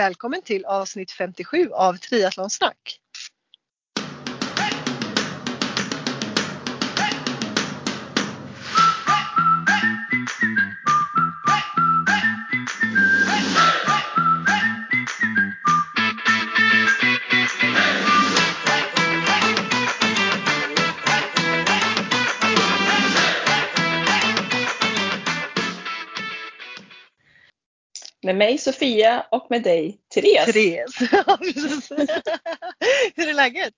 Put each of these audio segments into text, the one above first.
Välkommen till avsnitt 57 av Triathlonsnack. Med mig Sofia och med dig Therese. Therese. Hur är läget?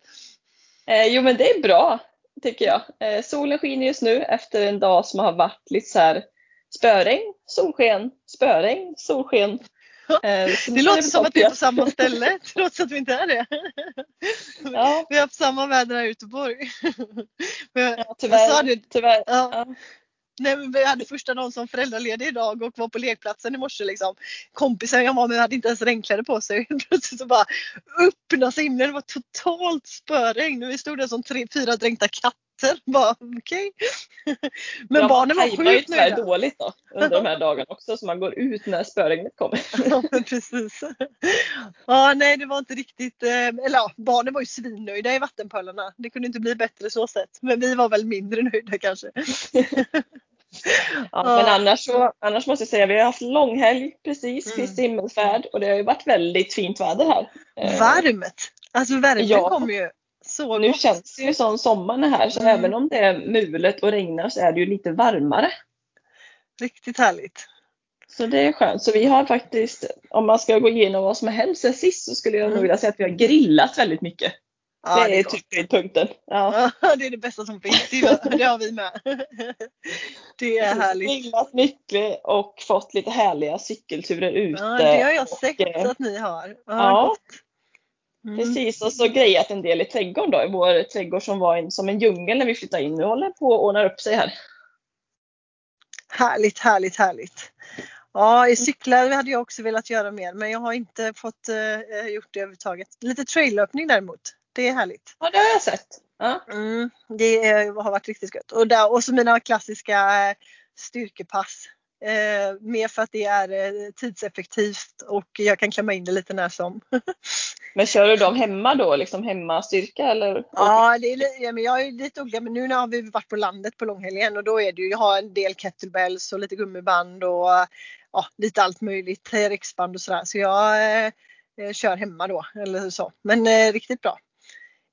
Eh, jo men det är bra tycker jag. Eh, solen skiner just nu efter en dag som har varit lite så här spöregn, solsken, spöregn, solsken. Eh, det låter som att vi är på samma ställe trots att vi inte är det. Ja. Vi har haft samma väder här i Göteborg. Ja, tyvärr. tyvärr. Ja. Nej, men vi hade första dagen som föräldraledig idag och var på lekplatsen i morse. Liksom. Kompisen jag var med hade inte ens regnkläder på sig. Plötsligt så bara öppnade himlen. Det var totalt spöregn. Vi stod där som tre, fyra dränkta katter. Bara, okay. Men ja, barnen var sjukt nöjda. Är dåligt då under de här dagarna också så man går ut när spöregnet kommer. ja, precis. Ja, nej det var inte riktigt, eh, eller ja, barnen var ju svinnöjda i vattenpölarna. Det kunde inte bli bättre så sett. Men vi var väl mindre nöjda kanske. Ja, men annars, så, annars måste jag säga vi har haft långhelg precis, mm. Kristi himmelsfärd och det har ju varit väldigt fint väder här. Eh, Varmt! Alltså värmen ja. kommer ju så Nu gott. känns det ju som sommaren är här så mm. även om det är mulet och regnar så är det ju lite varmare. Riktigt härligt. Så det är skönt. Så vi har faktiskt, om man ska gå igenom vad som har hänt sen sist så skulle jag mm. nog vilja säga att vi har grillat väldigt mycket. Ja, det, är, är typ punkten. Ja. ja. det är det bästa som finns. Det har vi med. Det är härligt. Grillat mycket och fått lite härliga cykelturer ute. Ja, det har jag sett och, att ni har. Ja, mm. precis. Och så grejat en del i trädgården då. I vår trädgård som var en, som en djungel när vi flyttade in. Nu håller på att ordna upp sig här. Härligt, härligt, härligt. Ja, i cyklar hade jag också velat göra mer men jag har inte fått uh, gjort det överhuvudtaget. Lite traillöpning däremot det är härligt. Ja, det har jag sett. Ja. Mm, det har varit riktigt gött. Och, där, och så mina klassiska eh, styrkepass. Eh, mer för att det är eh, tidseffektivt och jag kan klämma in det lite när som. men kör du dem hemma då, liksom hemmastyrka eller? Ja, det är, ja men jag är lite olika men nu har vi varit på landet på långhelgen och då är det ju, jag har en del kettlebells och lite gummiband och ja, lite allt möjligt, TRX-band och sådär. Så jag eh, kör hemma då eller så. Men eh, riktigt bra.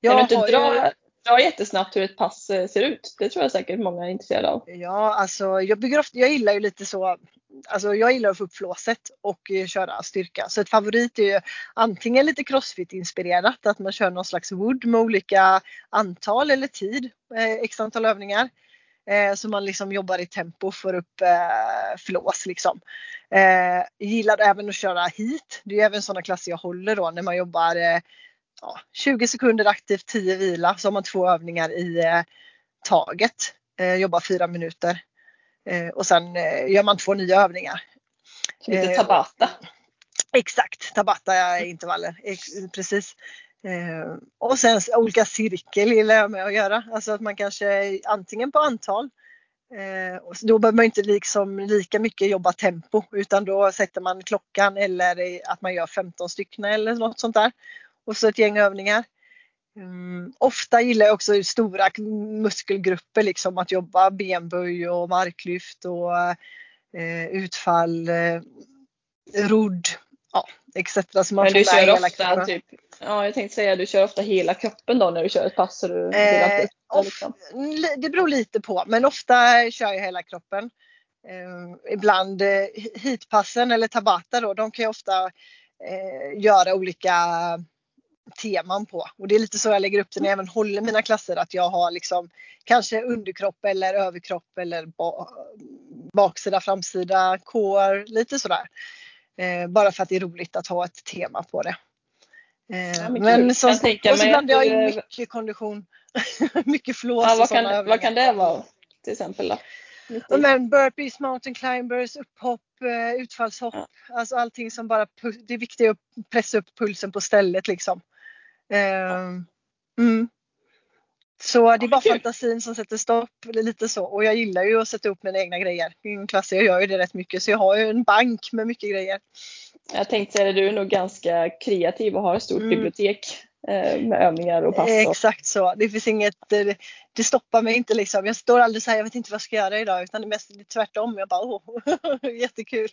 Jag kan du inte dra, ju... dra jättesnabbt hur ett pass eh, ser ut? Det tror jag säkert många är intresserade av. Ja, alltså jag bygger ofta, jag gillar ju lite så Alltså jag gillar att få upp flåset och eh, köra styrka. Så ett favorit är ju antingen lite crossfit inspirerat, att man kör någon slags wood med olika antal eller tid, eh, x antal övningar. Så man liksom jobbar i tempo för upp eh, flås liksom. Eh, gillar även att köra hit. Det är även sådana klasser jag håller då när man jobbar eh, ja, 20 sekunder aktivt, 10 vila. Så har man två övningar i eh, taget. Eh, jobbar fyra minuter. Eh, och sen gör man två nya övningar. Lite tabata. Exakt, tabata intervaller. Precis. Eh, och sen olika cirkel gillar jag med att göra. Alltså att man kanske antingen på antal eh, då behöver man inte liksom lika mycket jobba tempo utan då sätter man klockan eller att man gör 15 stycken eller något sånt där och så ett gäng övningar. Um, ofta gillar jag också stora muskelgrupper, liksom att jobba benböj och marklyft och uh, utfall, uh, rodd, ja, etc. Så man Men du kör ofta kroppen. typ, ja jag tänkte säga du kör ofta hela kroppen då när du kör ett pass? Du eh, off, liksom. Det beror lite på men ofta kör jag hela kroppen. Eh, ibland eh, hitpassen eller tabata då, de kan jag ofta eh, göra olika teman på. Och det är lite så jag lägger upp det när jag även håller mina klasser att jag har liksom kanske underkropp eller överkropp eller baksida, framsida, core, lite sådär. Eh, bara för att det är roligt att ha ett tema på det. Eh, ja, men, men så, och så blandar jag in mycket kondition. mycket flås ja, vad, kan, vad kan det vara till exempel då? Men burpees, mountain climbers, upphopp, eh, utfallshopp. Ja. Alltså allting som bara, det är viktigt att pressa upp pulsen på stället liksom. Ehm, mm. Så det är bara fantasin som sätter stopp. Lite så. Och jag gillar ju att sätta upp mina egna grejer. I en klass jag gör ju det rätt mycket så jag har ju en bank med mycket grejer. Jag tänkte säga det, du är nog ganska kreativ och har ett stort Mm. bibliotek med övningar och pass. och- Exakt så. Det finns inget, det, det stoppar mig inte liksom. Jag står aldrig så här, jag vet inte vad jag ska göra idag utan det är mest tvärtom. Jag bara åh, jättekul.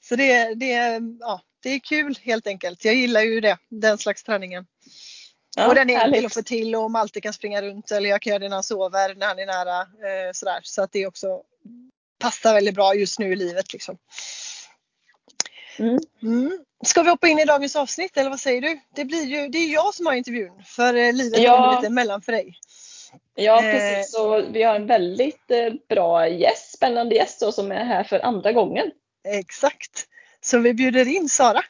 Så det, det, ja, det är kul helt enkelt. Jag gillar ju det, den slags träningen. Ja, och den är enkel att få till och Malte kan springa runt eller jag kan göra det när han sover, när han är nära. Eh, sådär. Så att det också passar väldigt bra just nu i livet. Liksom. Mm. Mm. Ska vi hoppa in i dagens avsnitt eller vad säger du? Det, blir ju, det är jag som har intervjun för eh, livet Ja. kommer lite emellan för dig. Ja Eh. precis, så vi har en väldigt eh, bra gäst, spännande gäst då, som är här för andra gången. Exakt. Så vi bjuder in Sara.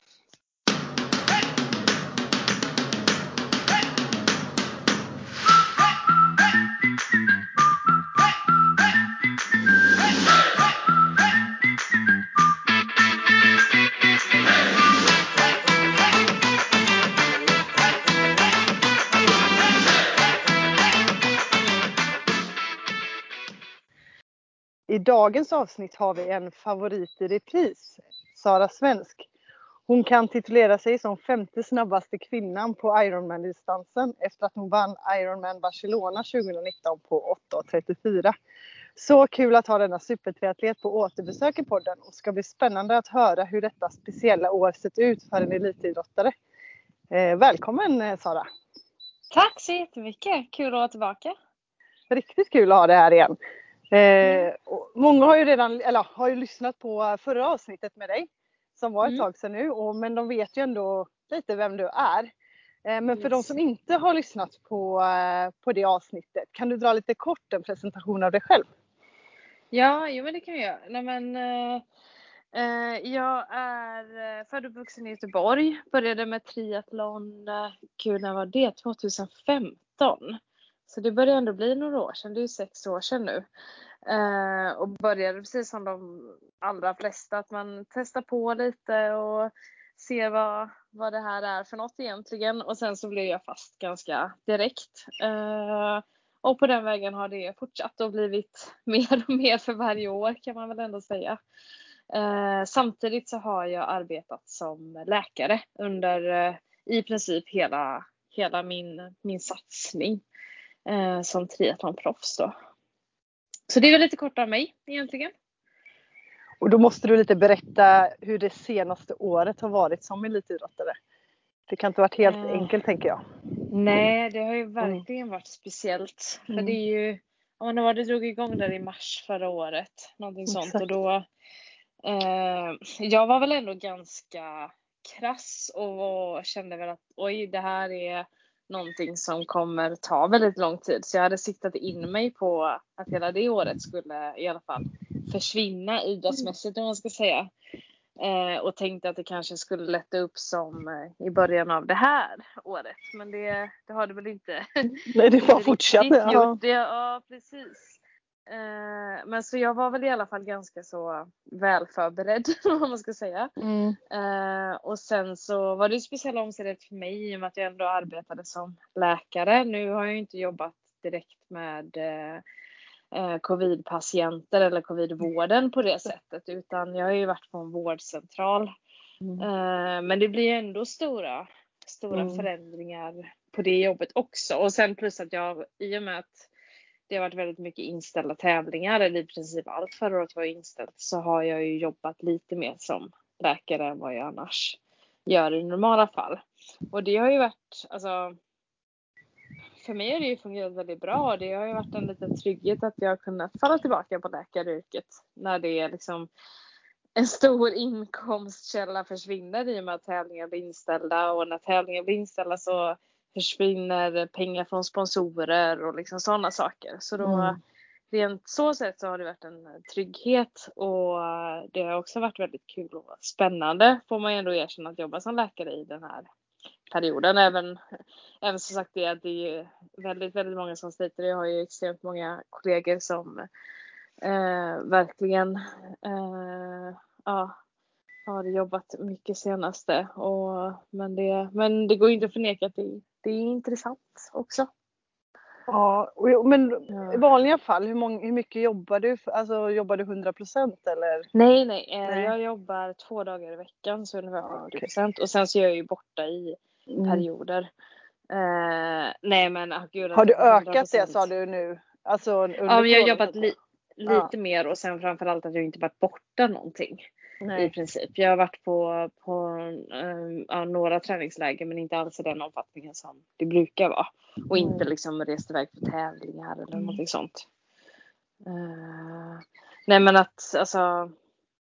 I dagens avsnitt har vi en favorit i repris, Sara Svensk. Hon kan titulera sig som femte snabbaste kvinnan på Ironman-distansen efter att hon vann Ironman Barcelona 2019 på 8.34. Så kul att ha denna supertriatlet på återbesök i podden och ska bli spännande att höra hur detta speciella år sett ut för en elitidrottare. Eh, välkommen eh, Sara! Tack så jättemycket! Kul att vara tillbaka. Riktigt kul att ha det här igen. Eh, och många har ju redan, eller har ju lyssnat på förra avsnittet med dig. Som var ett Mm. tag sedan nu, och, men de vet ju ändå lite vem du är. Eh, men för Yes. de som inte har lyssnat på, eh, på det avsnittet, kan du dra lite kort en presentation av dig själv? Ja, jo men det kan jag göra. Nej, men, eh, eh, jag är eh, född och uppvuxen i Göteborg. Började med triathlon, eh, gud när var det? 2015. Så det börjar ändå bli några år sedan, det är ju sex år sedan nu. Eh, och började precis som de allra flesta, att man testar på lite och ser vad, vad det här är för något egentligen. Och sen så blev jag fast ganska direkt. Eh, och på den vägen har det fortsatt och blivit mer och mer för varje år kan man väl ändå säga. Eh, samtidigt så har jag arbetat som läkare under eh, i princip hela, hela min, min satsning eh, som triathlonproffs då. Så det är väl lite kort av mig egentligen. Och då måste du lite berätta hur det senaste året har varit som elitidrottare. Det kan inte varit helt Eh. enkelt tänker jag. Nej, det har ju verkligen varit speciellt. För Mm. det är ju, ja men det drog igång där i mars förra året. Någonting sånt. Exakt. Och då, eh, jag var väl ändå ganska krass och kände väl att oj, det här är någonting som kommer ta väldigt lång tid. Så jag hade siktat in mig på att hela det året skulle i alla fall försvinna idrottsmässigt om man ska säga. Eh, och tänkte att det kanske skulle lätta upp som eh, i början av det här året. Men det, det har det väl inte Nej, det inte fortsatt. Ja. Det, ja, precis. Eh, men så jag var väl i alla fall ganska så väl förberedd om man ska säga. Mm. Eh, och sen så var det speciella omständigheter för mig i och med att jag ändå arbetade som läkare. Nu har jag ju inte jobbat direkt med eh, eh, covidpatienter eller covidvården på det sättet utan jag har ju varit på en vårdcentral. Mm. Eh, men det blir ändå stora, stora Mm. förändringar på det jobbet också. Och sen plus att jag i och med att det har varit väldigt mycket inställda tävlingar, eller i princip allt förra året var inställt, så har jag ju jobbat lite mer som läkare än vad jag annars gör i normala fall. Och det har ju varit, alltså för mig har det ju fungerat väldigt bra. Det har ju varit en liten trygghet att jag har kunnat falla tillbaka på läkaryrket när det är liksom en stor inkomstkälla försvinner i och med att tävlingar blir inställda och när tävlingar blir inställda så försvinner pengar från sponsorer och liksom sådana saker. Så då Mm. rent så sätt så har det varit en trygghet och det har också varit väldigt kul och spännande får man ju ändå erkänna att jobba som läkare i den här perioden. Även, även som sagt det att det är väldigt, väldigt många som sliter. Jag har ju extremt många kollegor som eh, verkligen eh, ja, har jobbat mycket senaste. Och, men, det, men det går inte att förneka att det, det är intressant också. Ja, men i vanliga fall, hur, många, hur mycket jobbar du? Alltså jobbar du 100 eller? Nej, nej, eh, Nej. Jag jobbar två dagar i veckan så ungefär Ja, 40 okej. procent. Och sen så är jag ju borta i perioder. Eh, nej men ah, gud. Har du alltså, 100%. ökat det sa du nu? Alltså Ja, men jag har jobbat li- lite Ja. mer och sen framförallt att jag inte varit borta någonting i Nej. princip. Jag har varit på, på eh, ja, några träningsläger men inte alls i den omfattningen som det brukar vara. Och inte Nej. liksom rest iväg för tävlingar eller Mm. någonting sånt. Eh, nej men att alltså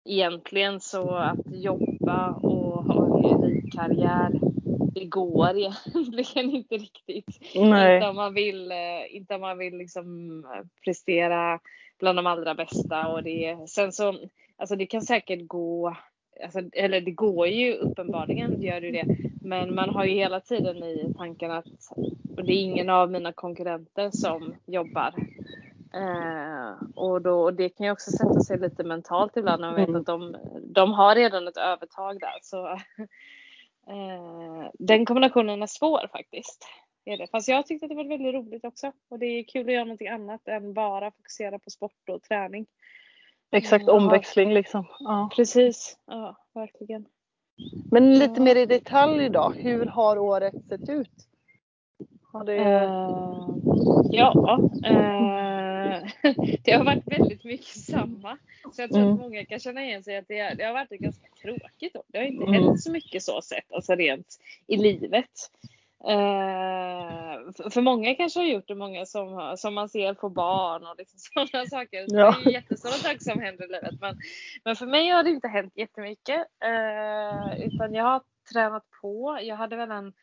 egentligen så att jobba och ha en elitkarriär det går egentligen inte riktigt. Nej. Inte om man vill, eh, inte om man vill liksom prestera bland de allra bästa och det. Sen så, alltså det kan säkert gå, alltså, eller det går ju uppenbarligen gör det det. Men man har ju hela tiden i tanken att och det är ingen av mina konkurrenter som jobbar. Eh, och, då, och det kan ju också sätta sig lite mentalt ibland när man vet Mm. att de, de har redan ett övertag där. Så, eh, den kombinationen är svår faktiskt. Är det. Fast jag tyckte att det var väldigt roligt också. Och det är kul att göra någonting annat än bara fokusera på sport och träning. Exakt, Ja. omväxling liksom. Ja. Precis, ja verkligen. Men lite Ja. mer i detalj då. Hur har året sett ut? Har det... Eh, ja, eh, det har varit väldigt mycket samma. Så jag tror Mm. att många kan känna igen sig att det, det har varit ett ganska tråkigt år. Det har inte Mm. hänt så mycket så sett, alltså rent i livet. Eh, för, många kanske har gjort det, många som, har- som man ser får barn och liksom sådana saker. Ja. Det är jättestora saker som händer i livet. Men, men för mig har det inte hänt jättemycket. Eh, utan jag har tränat på. Jag hade väl en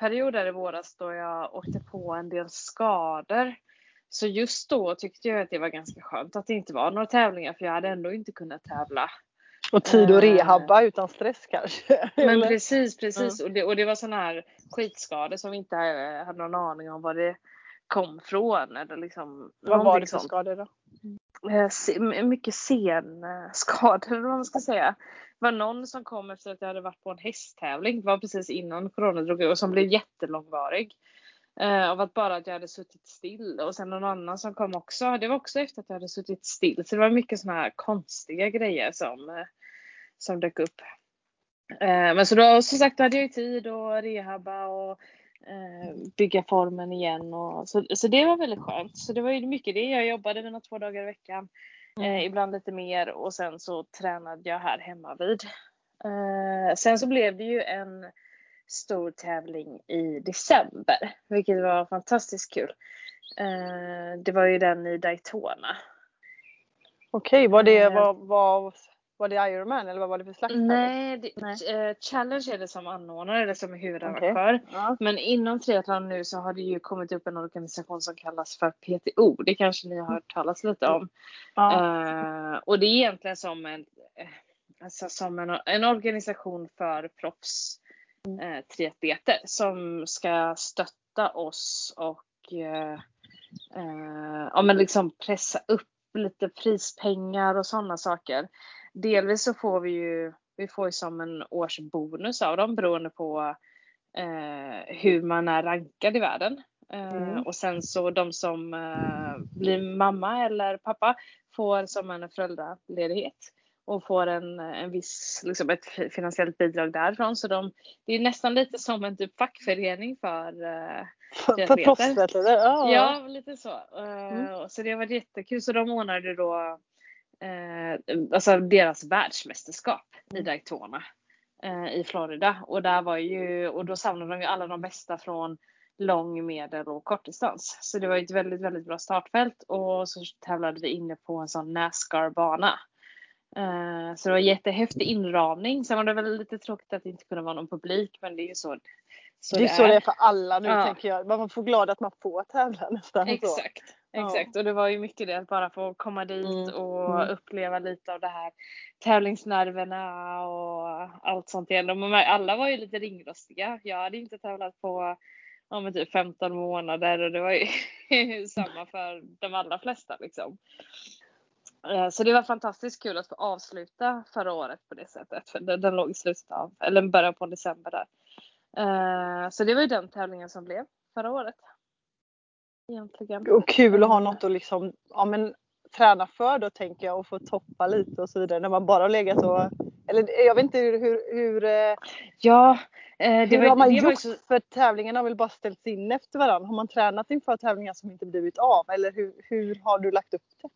period där i våras då jag åkte på en del skador. Så just då tyckte jag att det var ganska skönt att det inte var några tävlingar för jag hade ändå inte kunnat tävla. Och tid att eh, rehabba utan stress kanske? Men Eller? precis, precis. Och, det, och det var sådana här skitskador som vi inte eh, hade någon aning om var det kom från. Eller liksom, Vad var det för skador då? Eh, mycket senskador eller vad man ska säga. Det var någon som kom efter att jag hade varit på en hästtävling. Det var precis innan corona drog och som blev jättelångvarig. Eh, av att bara att jag hade suttit still. Och sen någon annan som kom också. Det var också efter att jag hade suttit still. Så det var mycket sådana här konstiga grejer som, eh, som dök upp. Eh, men så då som sagt då hade jag ju tid att rehabba och eh, bygga formen igen. Och, så, så det var väldigt skönt. Så det var ju mycket det. Jag jobbade mina två dagar i veckan. Eh, ibland lite mer och sen så tränade jag här hemma vid. Sen så blev det ju en stor tävling i december, vilket var fantastiskt kul. Det var ju den i Daytona. Okej, var det, Eh. var, var, det Ironman eller vad var det för slags? Nej, det, Nej. eh, Challenge är det som anordnare eller som huvudarrangör. Ja. Men inom triathlon nu så har det ju kommit upp en organisation som kallas för PTO. Det kanske ni har hört talas lite om. Ja. Eh, och det är egentligen som en, eh, alltså som en, en organisation för proffs eh, triatleter som ska stötta oss och eh, eh, ja, men liksom pressa upp lite prispengar och sådana saker. Delvis så får vi ju, vi får ju som en årsbonus av dem beroende på eh, hur man är rankad i världen. Eh, Mm. Och sen så de som eh, blir mamma eller pappa får som en föräldraledighet och får en, en viss, liksom ett fi- finansiellt bidrag därifrån. Så de, det är nästan lite som en typ fackförening för eh, För, för proffsatleter? Ja. Ja, lite så. Eh, Mm. Så det var jättekul. Så de ordnade då eh, alltså deras världsmästerskap i Mm. Eh, i Florida. Och där var ju, och då samlade de ju alla de bästa från lång, medel och kortdistans. Så det var ett väldigt, väldigt bra startfält och så tävlade vi inne på en sån Nascar-bana. Eh, Så det var jättehäftig inramning. Sen var det väl lite tråkigt att det inte kunde vara någon publik, men det är ju så, så det är så det är för alla nu Ja. tänker jag. Man får glad att man får tävla nästan. Exakt. Exakt. Och det var ju mycket det att bara få komma dit Mm, och mm. uppleva lite av det här tävlingsnerverna och allt sånt igen. Och alla var ju lite ringrostiga. Jag hade inte tävlat på ja, men typ 15 månader och det var ju samma för de allra flesta liksom. Eh, Så det var fantastiskt kul att få avsluta förra året på det sättet. För den, den låg i slutet av, eller början på december där. Eh, Så det var ju den tävlingen som blev förra året. Egentligen. Och kul att ha något att liksom, ja men träna för då tänker jag och få toppa lite och så vidare när man bara har legat och eller jag vet inte hur, hur, hur eh, Ja, eh, det hur var, har man det gjort? var ju så, För tävlingarna har väl bara ställts in efter varandra. Har man tränat inför tävlingar som inte blivit av eller hur, hur har du lagt upp det?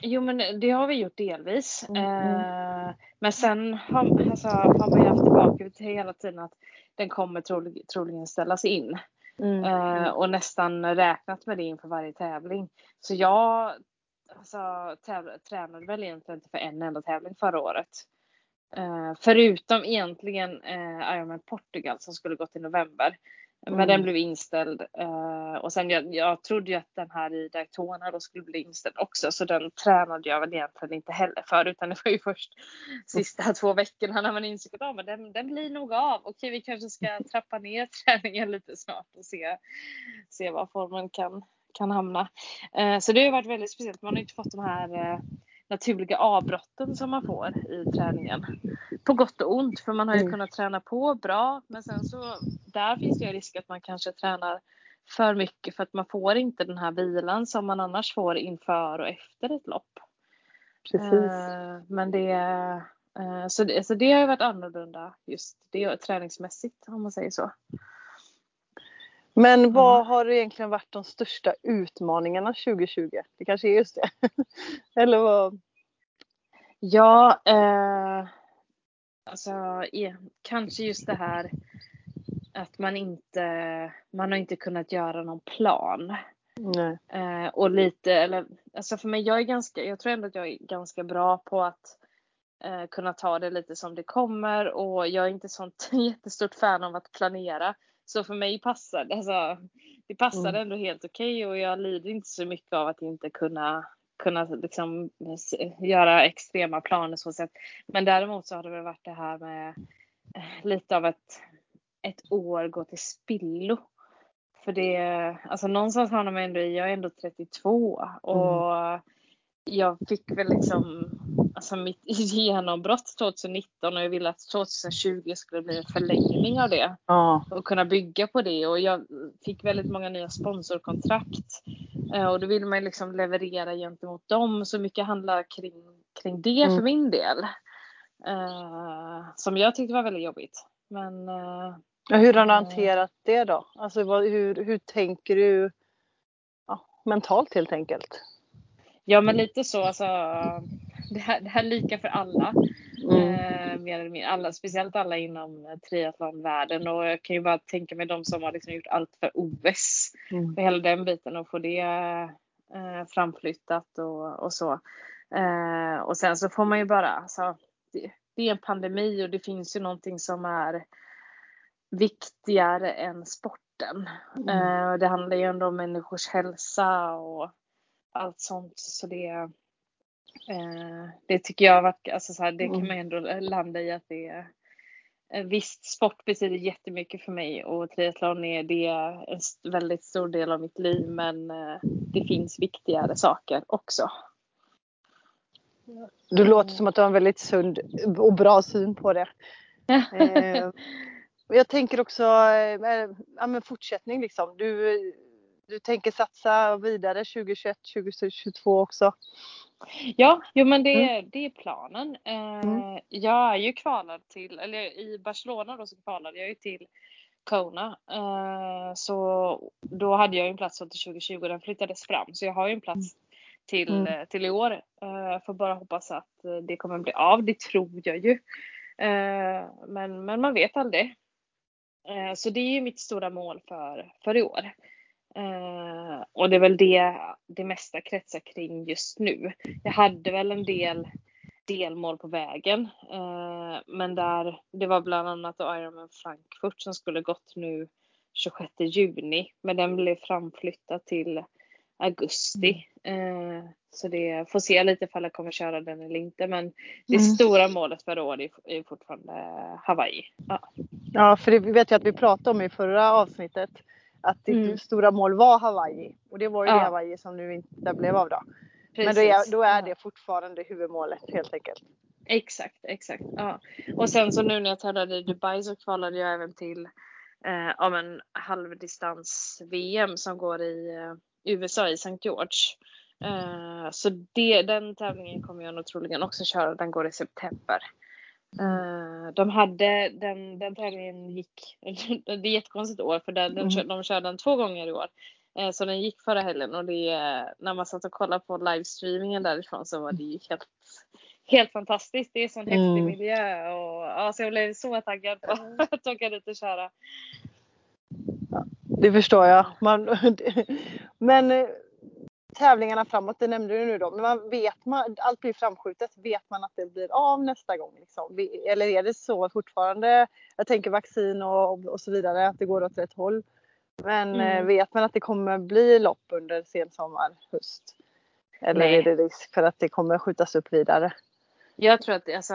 Jo men det har vi gjort delvis. Mm, Eh, men sen har, alltså, har man ju haft tillbaka till hela tiden att den kommer trolig, troligen ställas in. Mm. Eh, och nästan räknat med det inför varje tävling. Så jag alltså, täv- tränade väl egentligen inte för en enda tävling förra året. Uh, förutom egentligen uh, Ironman Portugal som skulle gått i november. Men Mm. den blev inställd. Eh, och sen jag, jag trodde ju att den här i Daytona då skulle bli inställd också. Så den tränade jag väl egentligen inte heller för. Utan det var ju först sista två veckorna när man insåg att ah, men den, den blir nog av. Okej vi kanske ska trappa ner träningen lite snart och se, se var formen kan, kan hamna. Eh, så det har varit väldigt speciellt. Man har ju inte fått de här eh, naturliga avbrotten som man får i träningen. På gott och ont för man har ju Mm. kunnat träna på bra men sen så där finns det ju risk att man kanske tränar för mycket för att man får inte den här vilan som man annars får inför och efter ett lopp. Precis. Eh, Men det, eh, så det, så det har ju varit annorlunda just det träningsmässigt om man säger så. Men vad har egentligen varit de största utmaningarna 2020? Det kanske är just det. Eller vad? Ja, eh, alltså i- kanske just det här att man inte, man har inte kunnat göra någon plan. Eh, och lite, eller alltså för mig, jag är ganska, jag tror ändå att jag är ganska bra på att eh, kunna ta det lite som det kommer och jag är inte sånt jättestort fan av att planera. Så för mig passar det, alltså, det passar Mm. ändå helt okej och jag lider inte så mycket av att inte kunna kunna liksom göra extrema planer så sätt. Men däremot så har det väl varit det här med eh, lite av ett, ett år gå till spillo. För det, alltså någonstans hamnar man ändå i, jag är ändå 32 och jag fick väl liksom alltså mitt genombrott 2019 och jag ville att 2020 skulle bli en förlängning av det Ja. och kunna bygga på det och jag fick väldigt många nya sponsorkontrakt Eh, och då vill man liksom leverera gentemot dem så mycket handlar kring, kring det Mm. för min del. Eh, som jag tyckte var väldigt jobbigt. Men eh, Ja, hur har du hanterat det då? Alltså vad, hur, hur tänker du ja, mentalt helt enkelt? ja men lite så alltså. Det här, det här är lika för alla. Mm. Eh, mer eller mindre. Alla, speciellt alla inom triathlonvärlden och jag kan ju bara tänka mig de som har liksom gjort allt för OS. Mm. och hela den biten och få det eh, framflyttat och, och så. Eh, och sen så får man ju bara, alltså, det, det är en pandemi och det finns ju någonting som är viktigare än sporten. Mm. Eh, det handlar ju ändå om människors hälsa och allt sånt. Så det, det tycker jag har varit, alltså så här, det kan Mm. man ändå landa i att det är Eh, Visst, sport betyder jättemycket för mig och triathlon är det en väldigt stor del av mitt liv men eh, det finns viktigare saker också. Du låter som att du har en väldigt sund och bra syn på det. Eh, jag tänker också eh, ja, men fortsättning liksom. Du, du tänker satsa vidare 2021, 2022 också. Ja, jo men det, det är planen. Eh, Mm. Jag är ju kvalad till, eller i Barcelona då så kvalade jag ju till Kona. Eh, så då hade jag ju en plats till 2020 den flyttades fram. Så jag har ju en plats till, Mm. eh, till i år. Får bara hoppas att det kommer bli av. Det tror jag ju. Men, men man vet aldrig. Så det är ju mitt stora mål för, för i år. Eh, och det är väl det det mesta kretsar kring just nu. Jag hade väl en del delmål på vägen. Eh, men där, det var bland annat Ironman Frankfurt som skulle gått nu 26 juni. Men den blev framflyttad till augusti. Eh, så det får se lite ifall jag kommer köra den eller inte. Men det Mm. stora målet för år är, är fortfarande Hawaii. Ja. Ja, för det vet jag att vi pratade om i förra avsnittet. Att ditt Mm. stora mål var Hawaii. Och det var ju Ja. det Hawaii som nu inte blev av då. Men då Precis. är, då är det fortfarande huvudmålet helt enkelt. Exakt, exakt. Ja. Och sen så nu när jag tävlade i Dubai så kvalade jag även till eh, om en halvdistans VM som går i, eh, USA i St. George. Uh, så det, den tävlingen kommer jag nog troligen också köra. Den går i september. Uh, de hade den, den tävlingen gick, det är ett jättekonstigt år för den, den, mm. de körde den två gånger i år. Uh, så den gick förra helgen och det, när man satt och kollade på livestreamingen därifrån så var det ju helt, helt fantastiskt. Det är sån mm. häftig miljö och ja, så jag blev så taggad på att åka dit och köra. Ja, det förstår jag. Man, men tävlingarna framåt, det nämnde du nu då, men man vet man, allt blir framskjutet, vet man att det blir av nästa gång? Liksom? Eller är det så fortfarande, jag tänker vaccin och, och så vidare, att det går åt rätt håll. Men eh, mm. vet man att det kommer bli lopp under sensommar, höst? Eller Nej. är det risk för att det kommer skjutas upp vidare? Jag tror att alltså,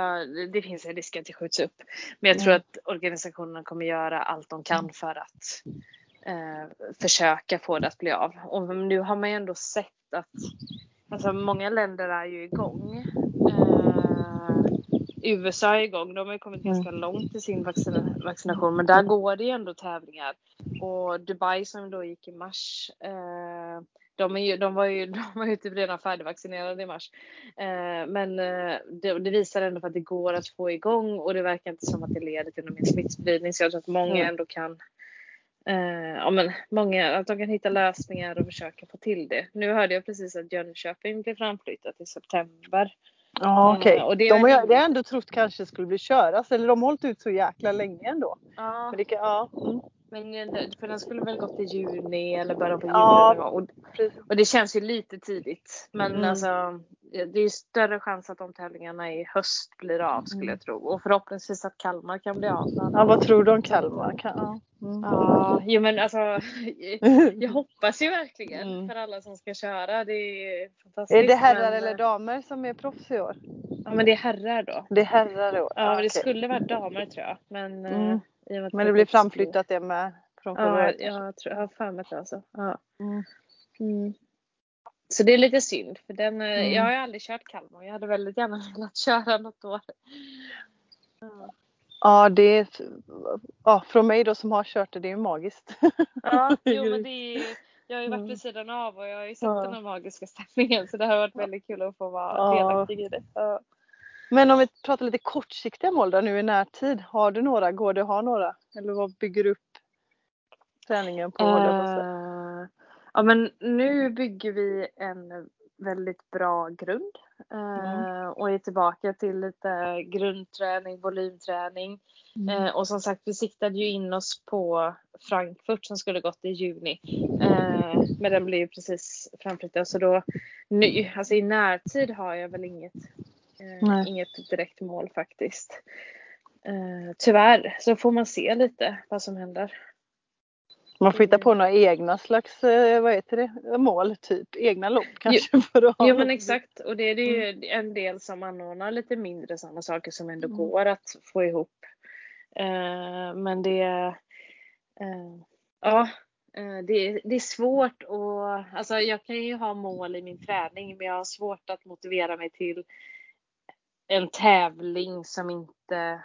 det finns en risk att det skjuts upp. Men jag tror mm. att organisationerna kommer göra allt de kan för att eh, försöka få det att bli av. Och nu har man ju ändå sett att alltså, många länder är ju igång. Eh, USA är igång. De har ju kommit ganska mm. långt i sin vaccination, men där går det ju ändå tävlingar. Och Dubai som då gick i mars, eh, de, är ju, de, var ju, de var ju typ redan färdigvaccinerade i mars. Eh, men eh, det, det, visar ändå på att det går att få igång och det verkar inte som att det leder till någon mer smittspridning. Så jag tror att många mm. ändå kan Eh, ja, men många, att de kan hitta lösningar och försöka få till det. Nu hörde jag precis att Jönköping blir framflyttat till september. Ja okej. Okay. Eh, de har jag ändå trott kanske skulle bli köras eller de har hållit ut så jäkla länge ändå. Ja. Men, det ja. Mm. Men för den skulle väl gått i juni eller början på juli. Ja, och, och, det känns ju lite tidigt. Men mm. alltså det är större chans att de tävlingarna i höst blir av skulle mm. jag tro. Och förhoppningsvis att Kalmar kan bli av. Ja, vad tror du om Kalmar? Kan, mm. Ja, jo men alltså jag hoppas ju verkligen mm. för alla som ska köra. Det är fantastiskt. Är det herrar men... eller damer som är proffs i år? Ja men det är herrar då. Det är herrar då? Ja, men det skulle vara damer tror jag. Men, eh, mm. Men det blir framflyttat det med från förra ja, jag, tror, jag har för mig det alltså. Ja. Mm. mm. Så det är lite synd för den, eh, mm. jag har ju aldrig kört Kalmar. Jag hade väldigt gärna velat köra något år. Ja. Ja, det är, ja, från mig då som har kört det, det är magiskt. Ja, jo, men det är, jag har ju varit mm. vid sidan av och jag har ju sett ja. den här magiska stämningen så det har varit väldigt kul att få vara ja. delaktig i det. Ja. Men om vi pratar lite kortsiktiga mål då nu i närtid. Har du några? Går det att ha några? Eller vad bygger du upp träningen på? Uh, Ja men nu bygger vi en väldigt bra grund mm. Och är tillbaka till lite grundträning, volymträning. Mm. Eh, och som sagt vi siktade ju in oss på Frankfurt som skulle gått i juni. Eh, men den blev ju precis framflyttad så då nu, alltså i närtid har jag väl inget, inget direkt mål faktiskt. Tyvärr så får man se lite vad som händer. Man får hitta på några egna slags eh, vad heter det, mål, typ egna lopp kanske. Jo, för att jo men exakt och det är det ju mm. en del som anordnar lite mindre sådana saker som ändå mm. går att få ihop. Uh, men det, uh, ja, det, det är svårt och alltså jag kan ju ha mål i min träning men jag har svårt att motivera mig till en tävling som inte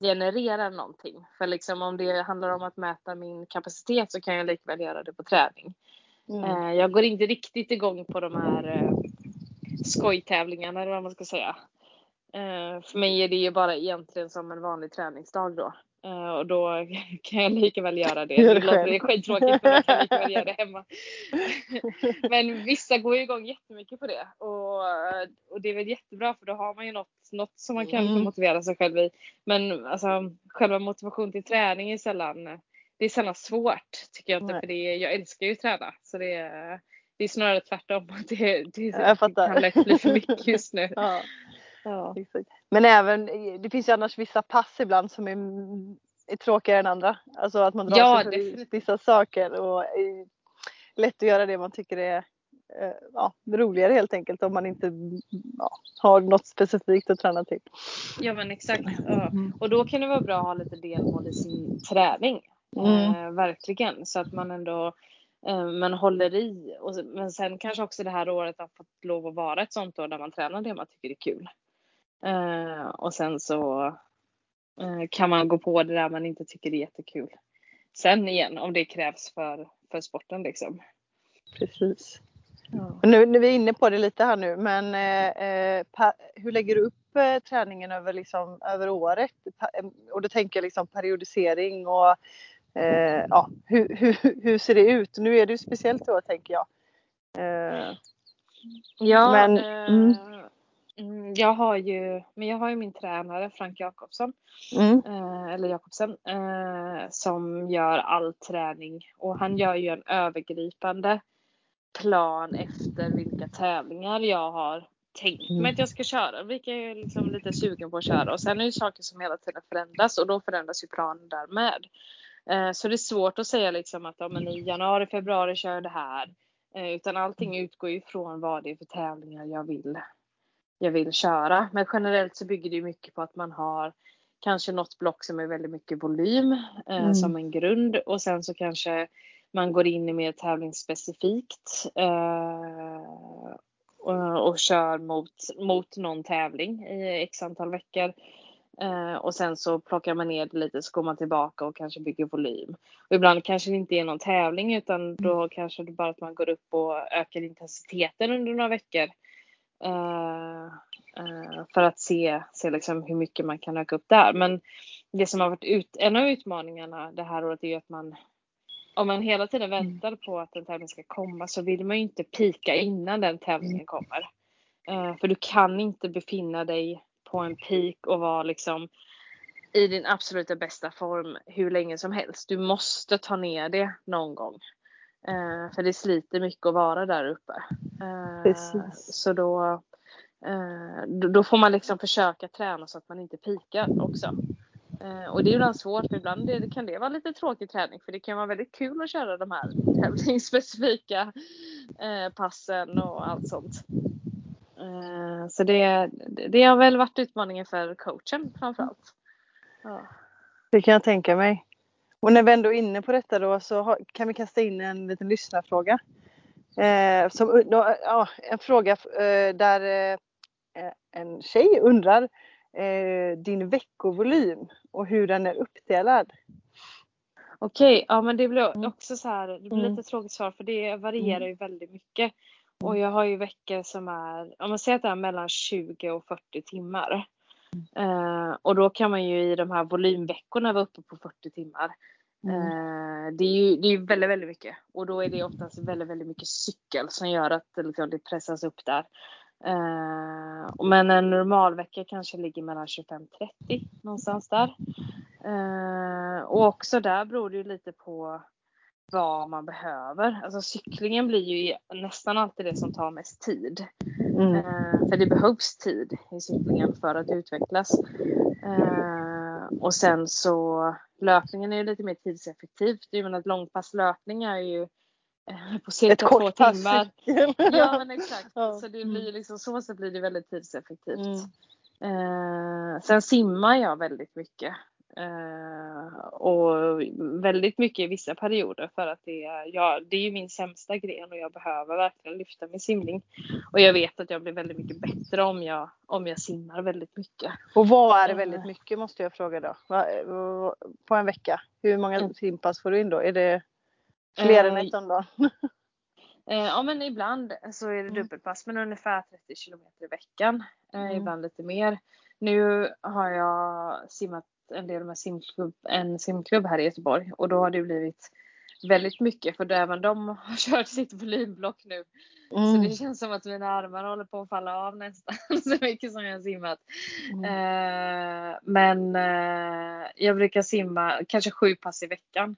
genererar någonting. För liksom om det handlar om att mäta min kapacitet så kan jag likväl göra det på träning. Mm. Eh, jag går inte riktigt igång på de här eh, skojtävlingarna eller vad man ska säga. Eh, för mig är det ju bara egentligen som en vanlig träningsdag då. Uh, och då kan jag lika väl göra det. Det låter skittråkigt men jag kan lika väl göra det hemma. men vissa går ju igång jättemycket på det. Och, och det är väl jättebra för då har man ju något, något som man kan mm. motivera sig själv i. Men alltså, själva motivation till träning är sällan, det är sällan svårt tycker jag inte. Nej. För det är, jag älskar ju att träna. Så det är, det är snarare tvärtom. Det, det, det kan lätt bli för mycket just nu. ja. Ja. Men även, det finns ju annars vissa pass ibland som är, är tråkigare än andra. Alltså att man drar ja, sig för vissa saker och är lätt att göra det man tycker är eh, ja, roligare helt enkelt om man inte ja, har något specifikt att träna till. Ja men exakt. Ja. Mm. Och då kan det vara bra att ha lite delmål i sin träning. Mm. Eh, verkligen. Så att man ändå eh, man håller i. Och, men sen kanske också det här året har fått lov att vara ett sånt år där man tränar det man tycker är kul. Eh, och sen så eh, kan man gå på det där man inte tycker är jättekul. Sen igen om det krävs för, för sporten liksom. Precis. Ja. Nu, nu är vi inne på det lite här nu, men eh, pa, hur lägger du upp eh, träningen över, liksom, över året? Och då tänker jag liksom periodisering och eh, ja, hur, hur, hur ser det ut? Nu är det ju speciellt då tänker jag. Eh, ja, men, eh, mm. Mm, jag har ju, men jag har ju min tränare Frank Jakobsson, mm. eh, eller Jakobsen, eh, som gör all träning och han gör ju en övergripande plan efter vilka tävlingar jag har tänkt mig att jag ska köra, vilka jag är liksom lite sugen på att köra och sen är det ju saker som hela tiden förändras och då förändras ju planen därmed. Eh, så det är svårt att säga liksom att ja, men i januari, februari kör jag det här. Eh, utan allting utgår ju från vad det är för tävlingar jag vill, jag vill köra. Men generellt så bygger det mycket på att man har kanske något block som är väldigt mycket volym eh, mm. som en grund och sen så kanske man går in i mer tävlingsspecifikt eh, och, och, kör mot, mot någon tävling i x antal veckor. Eh, och sen så plockar man ner det lite så går man tillbaka och kanske bygger volym. Och ibland kanske det inte är någon tävling utan då mm. kanske det bara att man går upp och ökar intensiteten under några veckor. Eh, eh, för att se, se liksom hur mycket man kan öka upp där. Men det som har varit ut, en av utmaningarna det här året är ju att man om man hela tiden mm. väntar på att en tävling ska komma så vill man ju inte pika innan den tävlingen mm. kommer. Uh, för du kan inte befinna dig på en peak och vara liksom i din absoluta bästa form hur länge som helst. Du måste ta ner det någon gång. Uh, för det sliter mycket att vara där uppe. Uh, så då, uh, då får man liksom försöka träna så att man inte pikar också. och det är ibland svårt, för ibland det, kan det vara lite tråkig träning för det kan vara väldigt kul att köra de här tävlingsspecifika passen och allt sånt. Eh, så det, det har väl varit utmaningen för coachen framförallt. Ja. Det kan jag tänka mig. Och när vi ändå är inne på detta då så kan vi kasta in en liten lyssnarfråga. Eh, som, ja, en fråga eh, där eh, en tjej undrar eh, din veckovolym och hur den är uppdelad. Okej, ja men det blir mm. också så här, det blir mm. lite tråkigt svar för det varierar mm. ju väldigt mycket. Och mm. jag har ju veckor som är, om man säger att det är mellan 20 och 40 timmar. Uh, och då kan man ju i de här volymveckorna vara uppe på 40 timmar. Mm. Uh, det är ju det är väldigt, väldigt mycket. Och då är det oftast väldigt, väldigt mycket cykel som gör att liksom, det pressas upp där. Uh, men en normalvecka kanske ligger mellan 25-30 någonstans där. och också där beror det ju lite på vad man behöver. Alltså cyklingen blir ju nästan alltid det som tar mest tid. Mm. Eh, för det behövs tid i cyklingen för att utvecklas. Eh, och sen så löpningen är ju lite mer tidseffektivt. Jag menar att långpasslöpning är ju eh, på cirka Ett två timmar. ja men exakt. Ja. Så det blir liksom så så blir det väldigt tidseffektivt. Mm. Eh, sen simmar jag väldigt mycket. Uh, och väldigt mycket i vissa perioder för att det är, ja, det är ju min sämsta gren och jag behöver verkligen lyfta min simning. Och jag vet att jag blir väldigt mycket bättre om jag, om jag simmar väldigt mycket. Och vad är det väldigt mycket måste jag fråga då? På en vecka? Hur många mm. simpass får du in då? Är det fler än ett om dagen? ja men ibland så är det mm. dubbelpass men ungefär 30 kilometer i veckan. Mm. Ibland lite mer. Nu har jag simmat en del med simklubb, en simklubb här i Göteborg och då har det blivit väldigt mycket för även de har kört sitt volymblock nu. Mm. Så det känns som att mina armar håller på att falla av nästan så mycket som jag har simmat. Mm. Eh, men eh, jag brukar simma kanske sju pass i veckan.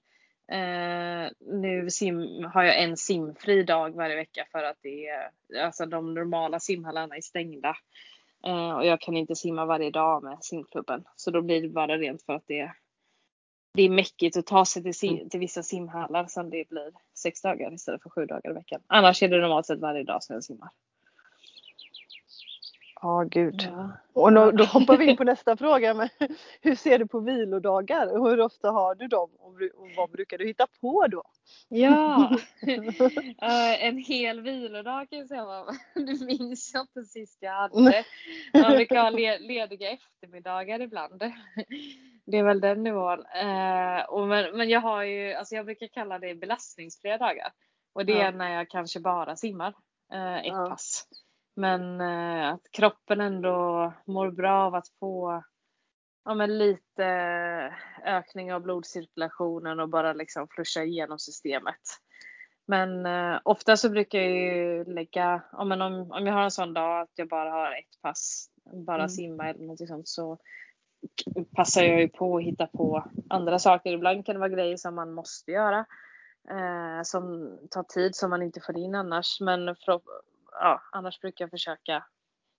Eh, nu sim, har jag en simfri dag varje vecka för att det är, alltså de normala simhallarna är stängda. Eh, och jag kan inte simma varje dag med simklubben. Så då blir det bara rent för att det, det är mäckigt att ta sig till, sim, mm. till vissa simhallar som det blir sex dagar istället för sju dagar i veckan. Annars är det normalt sett varje dag som jag simmar. Ja, gud. Ja. Och då, då, hoppar vi in på nästa fråga. Men hur ser du på vilodagar? Hur ofta har du dem och vad brukar du hitta på då? Ja, uh, en hel vilodag kan jag säga. Det minns jag inte sist jag hade. Man brukar ha lediga eftermiddagar ibland. Det är väl den nivån. Uh, och men, men jag har ju, alltså jag brukar kalla det belastningsfria dagar. Och det är Ja. när jag kanske bara simmar eh, ett Ja. pass. Men eh, att kroppen ändå mår bra av att få ja, men lite ökning av blodcirkulationen och bara liksom flusha igenom systemet. Men eh, ofta så brukar jag ju lägga, ja, men om, om jag har en sån dag att jag bara har ett pass, bara Mm. simma eller något sånt så passar jag ju på att hitta på andra saker. Ibland kan det vara grejer som man måste göra. Eh, som tar tid som man inte får in annars. Men för, ja, annars brukar jag försöka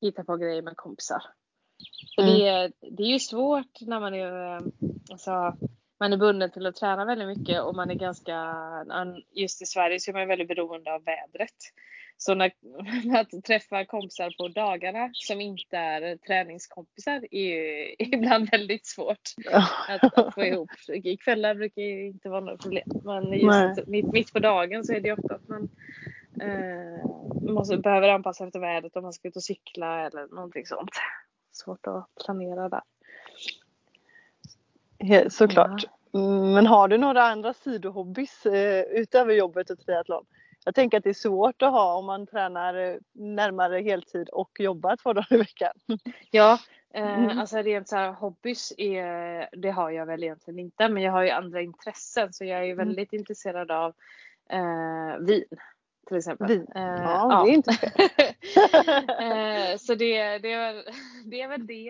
hitta på grejer med kompisar. Mm. det, är, det är ju svårt när man är, eh, alltså, man är bunden till att träna väldigt mycket och man är ganska, just i Sverige så är man väldigt beroende av vädret. Så när, att träffa kompisar på dagarna som inte är träningskompisar är ju ibland väldigt svårt att, att få ihop. Kvällar brukar ju inte vara något problem. Men just mitt, mitt på dagen så är det ofta att man eh, måste, behöver anpassa efter vädret om man ska ut och cykla eller någonting sånt. Svårt att planera där. He- Såklart. Mm, Men har du några andra sidohobbys eh, utöver jobbet och triathlon? Jag tänker att det är svårt att ha om man tränar eh, närmare heltid och jobbar två dagar i veckan. Ja, eh, Mm. alltså rent så här hobbys är, det har jag väl egentligen inte. Men jag har ju andra intressen så jag är Mm. väldigt intresserad av eh, vin. Till exempel. Vin? Eh, Ja, det är inte fel. Eh, så det, det, är väl, det är väl det.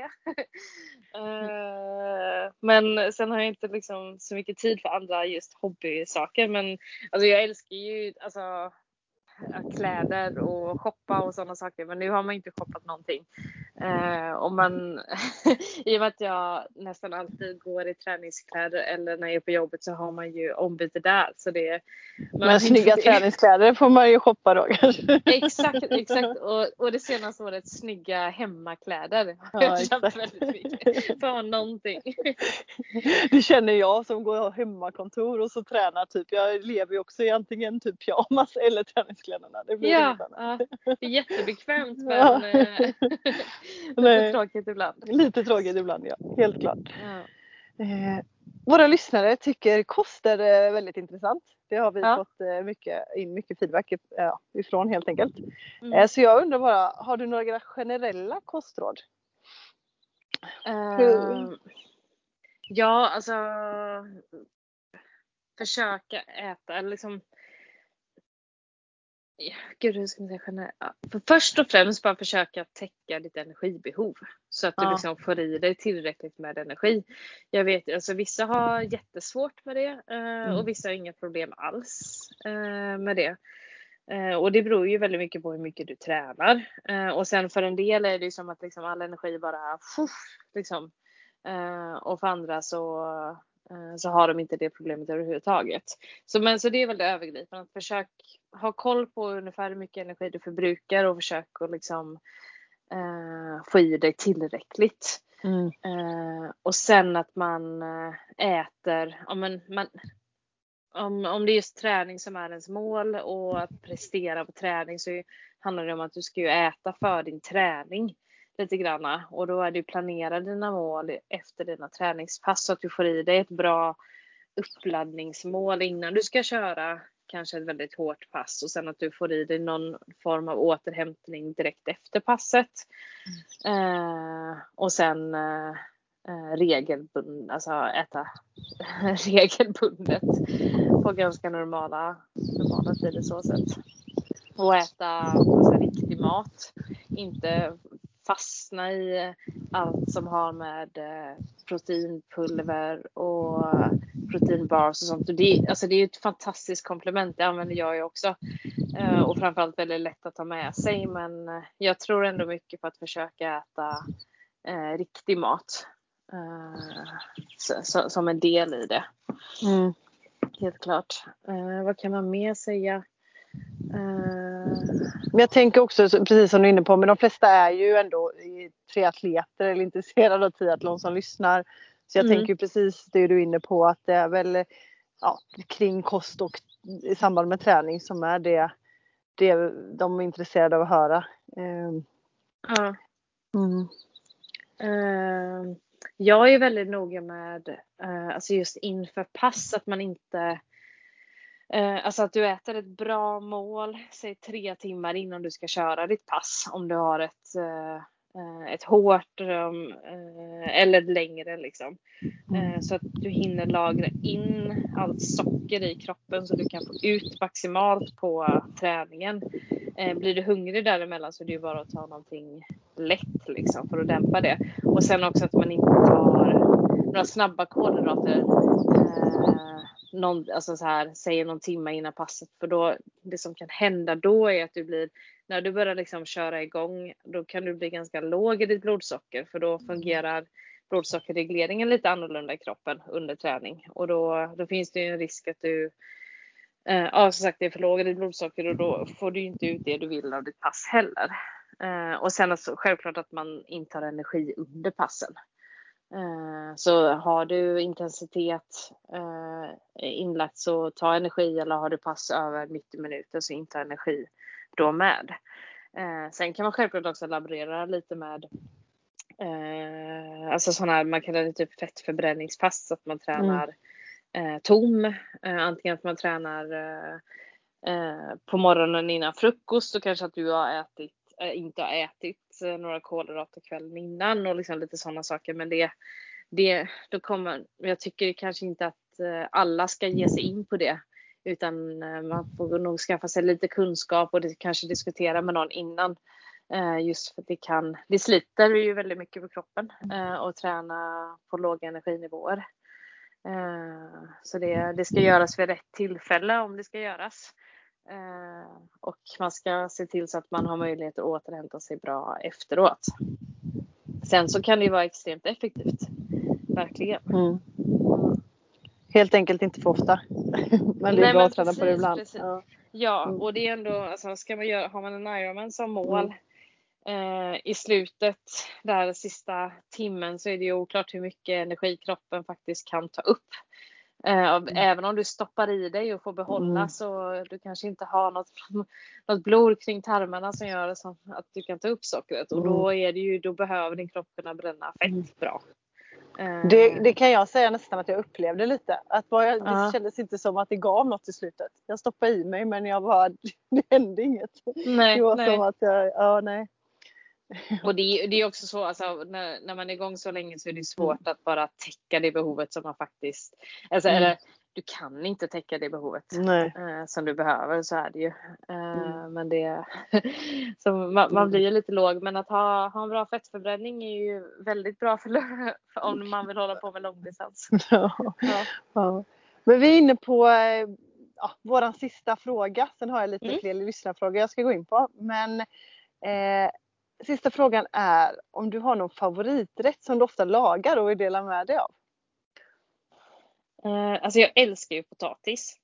Eh, men sen har jag inte liksom så mycket tid för andra just hobbysaker. Men alltså jag älskar ju alltså, ja, kläder och shoppa och sådana saker. Men nu har man inte shoppat någonting. Eh, och man, I och med att jag nästan alltid går i träningskläder eller när jag är på jobbet så har man ju ombyte där. Så det, man- Men snygga träningskläder får man ju shoppa då kanske. Exakt, exakt. Och, och det senaste året snygga hemmakläder. Ja, jag har köpt exakt. väldigt mycket. För att ha någonting. Det känner jag som går och har hemmakontor och så tränar typ. Jag lever ju också i antingen typ pyjamas eller träningskläderna. Det blir Ja, ja, det är jättebekvämt men eh, lite tråkigt ibland. Lite tråkigt ibland ja, helt klart. Ja. Eh, våra lyssnare tycker kost är eh, väldigt intressant. Det har vi Ja. fått eh, mycket, in mycket feedback eh, ifrån helt enkelt. Mm. Så jag undrar bara, har du några generella kostråd? Ehm, ja, alltså försöka äta liksom Ja, Gud, hur ska man säga generellt? För Först och främst bara försöka täcka ditt energibehov. Så att du Ja. liksom får i dig tillräckligt med energi. Jag vet, alltså vissa har jättesvårt med det eh, Mm. och vissa har inga problem alls eh, med det. Eh, och det beror ju väldigt mycket på hur mycket du tränar. Och sen för en del är det ju som att liksom all energi bara fuff, liksom. Och för andra så, så har de inte det problemet överhuvudtaget. Så, men, så det är väl det övergripande. Att försök ha koll på ungefär hur mycket energi du förbrukar och försök att liksom, eh, få i dig tillräckligt. Eh, och sen att man eh, äter, ja, men man, om, om det är just träning som är ens mål och att prestera på träning så handlar det om att du ska ju äta för din träning lite granna och då är det ju planera dina mål efter dina träningspass så att du får i dig ett bra uppladdningsmål innan du ska köra kanske ett väldigt hårt pass och sen att du får i dig någon form av återhämtning direkt efter passet. Eh, och sen eh, eh, regelbundet, alltså äta regelbundet på ganska normala, normala tider så sätt. Och äta alltså, riktig mat. Inte fastna i allt som har med eh, proteinpulver och proteinbars och sånt. Och det, alltså det är ett fantastiskt komplement. Det använder jag ju också. Eh, och framförallt väldigt lätt att ta med sig. Men eh, jag tror ändå mycket på att försöka äta eh, riktig mat. Eh, som en del i det. Mm. Helt klart. Eh, vad kan man mer säga? Eh, Men jag tänker också, så- precis som du är inne på, men de flesta är ju ändå triatleter eller intresserade av triathlon som lyssnar. Så jag Mm. tänker precis det du är inne på att det är väl ja, kring kost och i samband med träning som är det, det de är intresserade av att höra. Ehm, ja. Mm. Eh, jag är väldigt noga med, eh, alltså just inför pass, att man inte Eh, alltså att du äter ett bra mål, säg tre timmar innan du ska köra ditt pass. Om du har ett, eh, eh ett hårt eh, eller längre liksom. Eh, så att du hinner lagra in allt socker i kroppen så du kan få ut maximalt på träningen. Blir du hungrig däremellan så är det ju bara att ta någonting lätt liksom för att dämpa det. Och sen också att man inte tar några snabba kolhydrater någon, alltså så här, säger någon timme innan passet. För då, det som kan hända då är att du blir, när du börjar liksom köra igång, då kan du bli ganska låg i ditt blodsocker för då fungerar blodsockerregleringen lite annorlunda i kroppen under träning. Och då, då finns det ju en risk att du eh, ja, som sagt, det är för lågt i ditt blodsocker och då får du inte ut det du vill av ditt pass heller. Eh, och sen alltså, självklart att man intar energi under passen. Eh, så har du intensitet eh, inlagt så ta energi eller har du pass över 90 minuter så inta energi då med. Eh, sen kan man självklart också laborera lite med alltså sådana här, man kallar det typ fettförbränningspass, så att man tränar mm. tom. antingen att man tränar på morgonen innan frukost och kanske att du har ätit, Eh, inte har ätit eh, några kolhydrater kvällen innan och liksom lite sådana saker. Men det, det, då kommer, jag tycker kanske inte att eh, alla ska ge sig in på det. Utan man får nog skaffa sig lite kunskap och det, kanske diskutera med någon innan. Just för att det kan, det sliter ju väldigt mycket på kroppen och träna på låga energinivåer. Så det, det ska göras vid rätt tillfälle om det ska göras. Eh, och man ska se till så att man har möjlighet att återhämta sig bra efteråt. Sen så kan det ju vara extremt effektivt. Verkligen. Mm. Helt enkelt inte för ofta. men det är Nej, bra att träna på det ibland. Ja. ja, mm. och det är ändå, alltså, ska man göra, har man en Ironman som mål mm. eh, i slutet, där sista timmen, så är det ju oklart hur mycket energi kroppen faktiskt kan ta upp. Eh, mm. Även om du stoppar i dig och får behålla mm. så du kanske inte har något, något blod kring tarmarna som gör som att du kan ta upp sockret. Och då, mm. är det ju, då behöver din kropp kunna bränna fett mm. bra. Eh. Det, det, kan jag säga nästan att jag upplevde lite. Att bara, det kändes inte som att det gav något i slutet. Jag stoppade i mig men jag bara, det hände inget. Nej, det var nej. som att jag, ja nej. Och det, det är också så, alltså, när, när, man är igång så länge så är det svårt mm. att bara täcka det behovet som man faktiskt, alltså, mm. eller du kan inte täcka det behovet eh, som du behöver, så är det ju. Eh, mm. Men det, så man, man, mm. blir ju lite låg, men att ha, ha en bra fettförbränning är ju väldigt bra för, om man vill hålla på med långdistans. Ja. Ja. ja. Men vi är inne på eh, ja, våran sista fråga, sen har jag lite mm. fler lyssnarfrågor jag ska gå in på. Men eh, sista frågan är om du har någon favoriträtt som du ofta lagar och vill dela med dig av? Uh, alltså jag älskar ju potatis.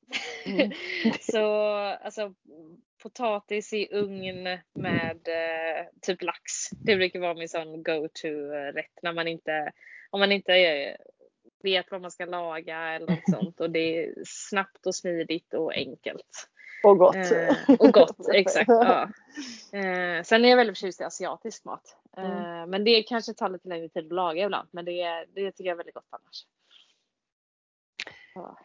Mm. så alltså potatis i ugn med uh, typ lax. Det brukar vara min sån go-to rätt när man inte, om man inte uh, vet vad man ska laga eller något sånt och det är snabbt och smidigt och enkelt. Och gott. Eh, och gott, exakt. Ja. Eh, sen är jag väldigt förtjust i asiatisk mat. Eh, mm. Men det kanske tar lite längre tid att laga ibland. Men det, det tycker jag är väldigt gott annars. Ja.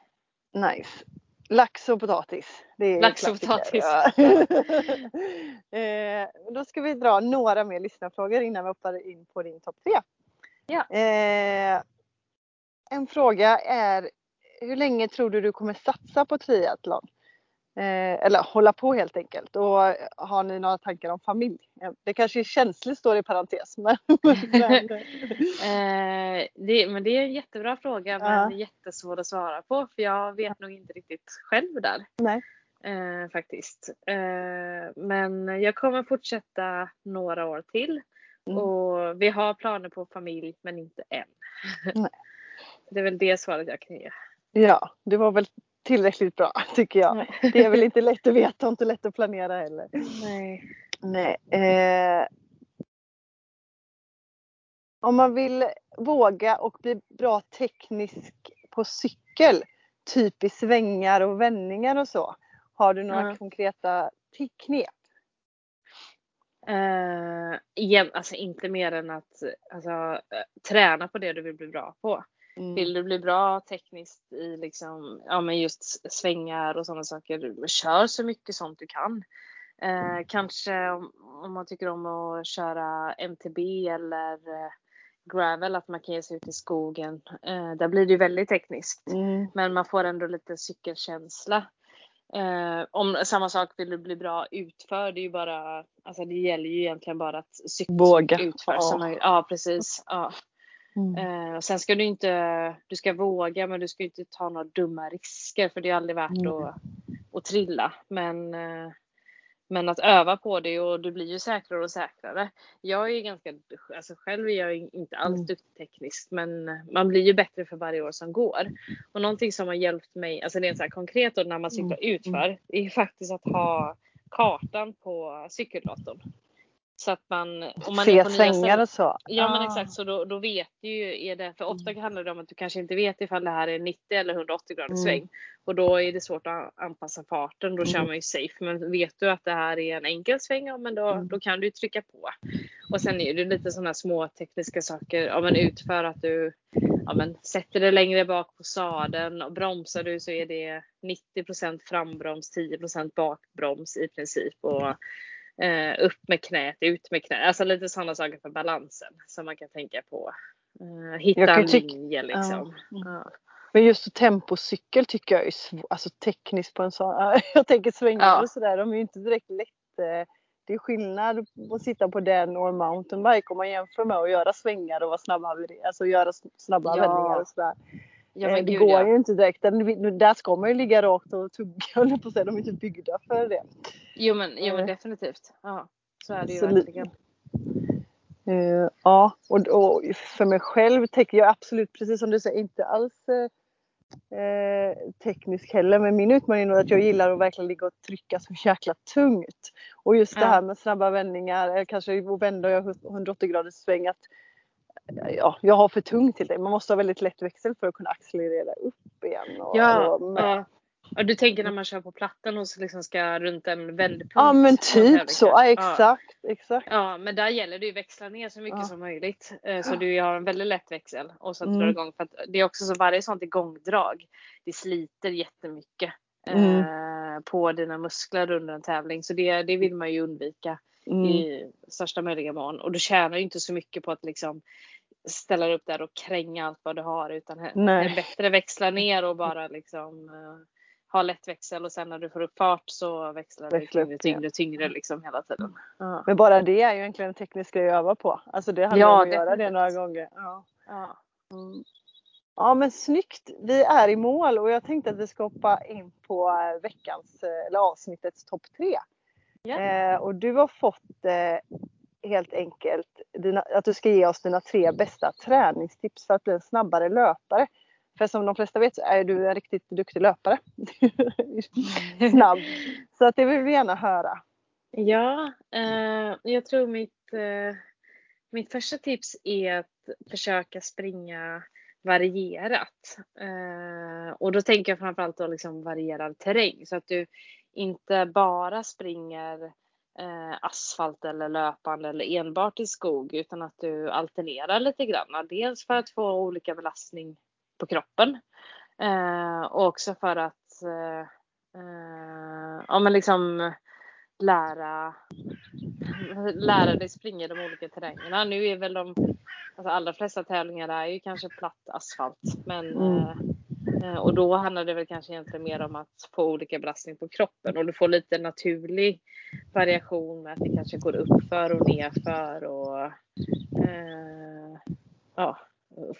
Nice. Lax och potatis. Lax och potatis. Ja. eh, då ska vi dra några mer lyssnarfrågor innan vi hoppar in på din topp tre. Ja. Eh, en fråga är hur länge tror du du kommer satsa på triathlon? Eh, eller hålla på helt enkelt. Och har ni några tankar om familj? Eh, det kanske är känsligt står i parentes. Men, eh, det, men det är en jättebra fråga men uh. jättesvår att svara på för jag vet nog inte riktigt själv där. Nej. Eh, faktiskt. Eh, men jag kommer fortsätta några år till. Mm. Och vi har planer på familj men inte än. det är väl det svaret jag kan ge. Ja, det var väl tillräckligt bra tycker jag. Det är väl inte lätt att veta och inte lätt att planera heller. Nej. Nej. Eh, om man vill våga och bli bra teknisk på cykel, typ i svängar och vändningar och så. Har du några mm. konkreta knep? Uh, igen, alltså inte mer än att alltså, träna på det du vill bli bra på. Mm. Vill du bli bra tekniskt i liksom, ja men just svängar och sådana saker, kör så mycket sånt du kan. Eh, kanske om, om, man tycker om att köra MTB eller eh, gravel, att man kan ge sig ut i skogen. Eh, där blir det ju väldigt tekniskt. Mm. Men man får ändå lite cykelkänsla. Eh, om samma sak vill du bli bra utför, det är ju bara, alltså det gäller ju egentligen bara att cykla utför. Ja. ja, precis. Ja. Mm. Eh, och sen ska du inte, du ska våga men du ska inte ta några dumma risker för det är aldrig värt mm. att, att trilla. Men eh, men att öva på det och du blir ju säkrare och säkrare. Jag är ganska, alltså själv är jag inte alls mm. duktig tekniskt men man blir ju bättre för varje år som går. Och någonting som har hjälpt mig, alltså rent så här konkret då när man cyklar mm. utför, är faktiskt att ha kartan på cykeldatorn. Så att man, om man Se svängar och så? Ja ah. men exakt, så då, då vet du ju, är det, för ofta mm. handlar det om att du kanske inte vet ifall det här är 90 eller 180 graders mm. sväng. Och då är det svårt att anpassa farten, då mm. kör man ju safe. Men vet du att det här är en enkel sväng, ja men då, mm. då kan du trycka på. Och sen är det lite sådana små tekniska saker, ja men utför att du ja, men sätter det längre bak på sadeln och bromsar du så är det 90% frambroms, 10% bakbroms i princip. Och Eh, upp med knät, ut med knät. Alltså lite sådana saker för balansen som man kan tänka på. Eh, hitta en linje liksom. Ja. Ja. Men just tempocykel tycker jag är svår, alltså tekniskt på en sån. Jag tänker svängar ja. och sådär, de är ju inte direkt lätt. Eh, det är skillnad att sitta på den och mountainbike om man jämför med att göra svängar och vara snabba, alltså göra snabba ja. vändningar och sådär. Ja, det gud, går ja. ju inte direkt. Där ska man ju ligga rakt och tugga på sig. De är inte byggda för det. Jo men, jo, men eh. definitivt. Ja, så är det ju så verkligen. Uh, ja, och, och, för mig själv tänker jag absolut precis som du säger inte alls eh, teknisk heller. Men min utmaning är att jag gillar att verkligen ligga och trycka så jäkla tungt. Och just det här med snabba vändningar, kanske vända och göra 180 graders sväng. Att, ja, jag har för tungt till det. Man måste ha väldigt lätt växel för att kunna accelerera upp igen. Och, ja, och ja. Ja, du tänker när man kör på plattan och liksom ska runt en vändpunkt? Ja men typ så, ja, exakt, ja. exakt. Ja men där gäller det ju att växla ner så mycket ja. som möjligt. Eh, så du har en väldigt lätt växel och så mm. drar igång. För att det är också så varje sånt igångdrag, det sliter jättemycket mm. eh, på dina muskler under en tävling. Så det, det vill man ju undvika mm. i största möjliga mån. Och du tjänar ju inte så mycket på att liksom ställa upp där och kränga allt vad du har utan Nej. bättre växla ner och bara liksom eh, ha lätt växel och sen när du får upp fart så växlar det tyngre, tyngre, tyngre liksom hela tiden. Ja. Men bara det är ju egentligen en teknisk grej att öva på. Alltså det handlar ja, om att göra det några gånger. Ja. Ja. Mm. ja men snyggt! Vi är i mål och jag tänkte att vi ska hoppa in på eh, veckans, eh, eller avsnittets topp tre. Yeah. Eh, och du har fått eh, helt enkelt dina, att du ska ge oss dina tre bästa träningstips för att bli en snabbare löpare. För som de flesta vet så är du en riktigt duktig löpare. Snabb. Så att det vill vi gärna höra. Ja, eh, jag tror mitt, eh, mitt första tips är att försöka springa varierat. Eh, och då tänker jag framförallt då liksom varierad terräng så att du inte bara springer eh, asfalt eller löpande eller enbart i skog utan att du alternerar lite grann. Dels för att få olika belastning på kroppen. Eh, och också för att eh, eh, ja, men liksom lära, lära dig springa de olika terrängerna. Nu är väl de alltså allra flesta tävlingar är ju kanske platt asfalt. Men, mm. eh, och då handlar det väl kanske egentligen mer om att få olika belastning på kroppen och du får lite naturlig variation med att det kanske går upp för och ner för och eh, ja,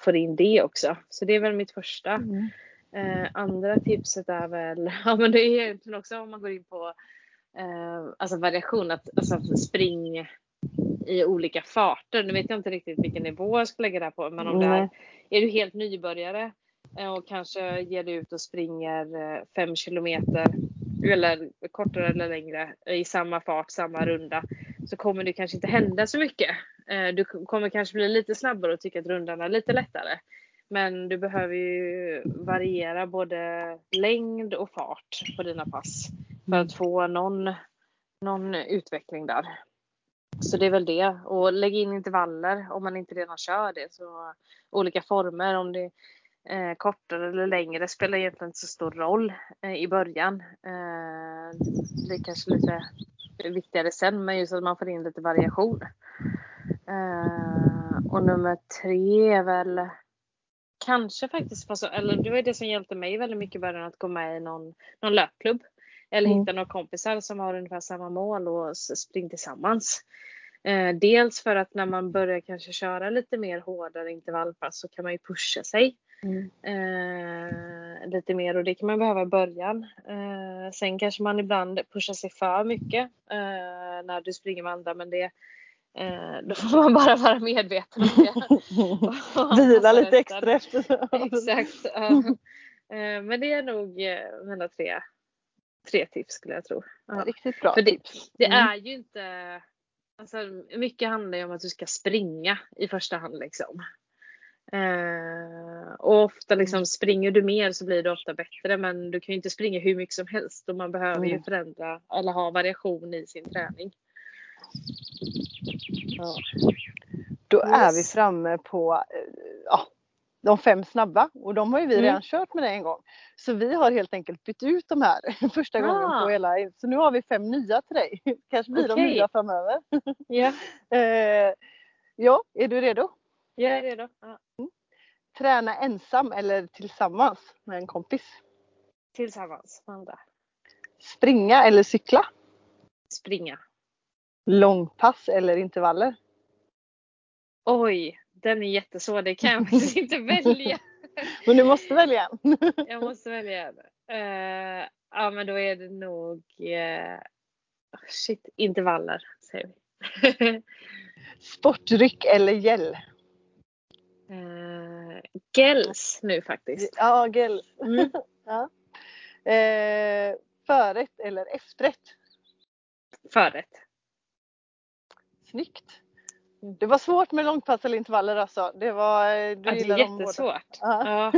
får in det också. Så det är väl mitt första. Mm. Eh, andra tipset är väl, ja men det är egentligen också om man går in på eh, alltså variation, att alltså spring i olika farter. Nu vet jag inte riktigt vilken nivå jag ska lägga det här på, men om det är, är du helt nybörjare eh, och kanske ger dig ut och springer eh, fem kilometer eller kortare eller längre i samma fart, samma runda, så kommer det kanske inte hända så mycket. Eh, du kommer kanske bli lite snabbare och tycka att rundan är lite lättare. Men du behöver ju variera både längd och fart på dina pass för att få någon, någon utveckling där. Så det är väl det. Och lägg in intervaller om man inte redan kör det. Så olika former. Om det Eh, kortare eller längre spelar egentligen inte så stor roll eh, i början. Det är kanske lite viktigare sen men just att man får in lite variation. Eh, och nummer tre är väl kanske faktiskt, eller det var det som hjälpte mig väldigt mycket i början att gå med i någon, någon löpklubb. Eller mm. hitta några kompisar som har ungefär samma mål och spring tillsammans. Eh, dels för att när man börjar kanske köra lite mer hårdare intervallpass så kan man ju pusha sig. Mm. Eh, lite mer och det kan man behöva i början. Eh, sen kanske man ibland pushar sig för mycket eh, när du springer med andra men det eh, då får man bara vara medveten om det. Vila lite extra efter. Exakt. Eh, men det är nog mina tre, tre tips skulle jag tro. Riktigt bra För det, tips. Det mm. är ju inte Alltså, mycket handlar ju om att du ska springa i första hand liksom. Eh, och ofta liksom mm. springer du mer så blir det ofta bättre men du kan ju inte springa hur mycket som helst och man behöver mm. ju förändra eller ha variation i sin träning. Ja. Då är vi framme på eh, ja, de fem snabba och de har ju vi mm. redan kört med det en gång. Så vi har helt enkelt bytt ut de här första ah. gången på hela. Så nu har vi fem nya till dig. Kanske blir okay. de nya framöver. Yeah. eh, ja, är du redo? Jag är redo. Ja. Mm. Träna ensam eller tillsammans med en kompis? Tillsammans med andra. Springa eller cykla? Springa. Långpass eller intervaller? Oj, den är jättesvår. Det kan jag faktiskt inte välja. Men du måste välja en. jag måste välja en. Uh, ja men då är det nog uh, shit, intervaller säger vi. Sportdryck eller gel? Uh, gels nu faktiskt. Ja, gels. Mm. ja. Uh, förrätt eller efterrätt? Förrätt. Snyggt. Det var svårt med långpass eller intervaller alltså. Det var, eh, du ja, det är jättesvårt. Ja.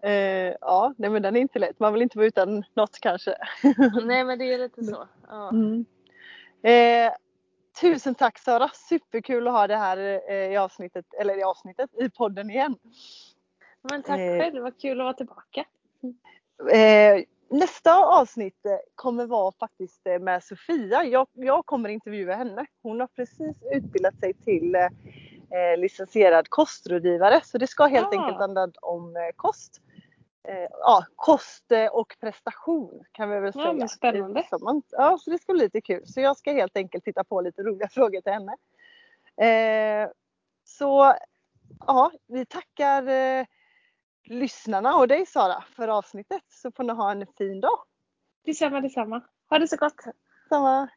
ja, nej men den är inte lätt. Man vill inte vara utan något kanske. nej men det är lite så. Ja. Mm. Eh, tusen tack Sara! Superkul att ha det här eh, i avsnittet, eller i avsnittet, i podden igen. Men tack själv, vad kul att vara tillbaka. Nästa avsnitt eh, kommer vara faktiskt eh, med Sofia. Jag, jag kommer intervjua henne. Hon har precis utbildat sig till eh, eh licensierad kostrådgivare så det ska helt ah. enkelt handla om eh, kost. Eh, ja, kost och prestation kan vi väl säga. Ja, spännande. Ja, så det ska bli lite kul. Så jag ska helt enkelt titta på lite roliga frågor till henne. så ja, vi tackar lyssnarna och dig Sara för avsnittet så får ni ha en fin dag. Detsamma, detsamma. Ha det så gott. Samma.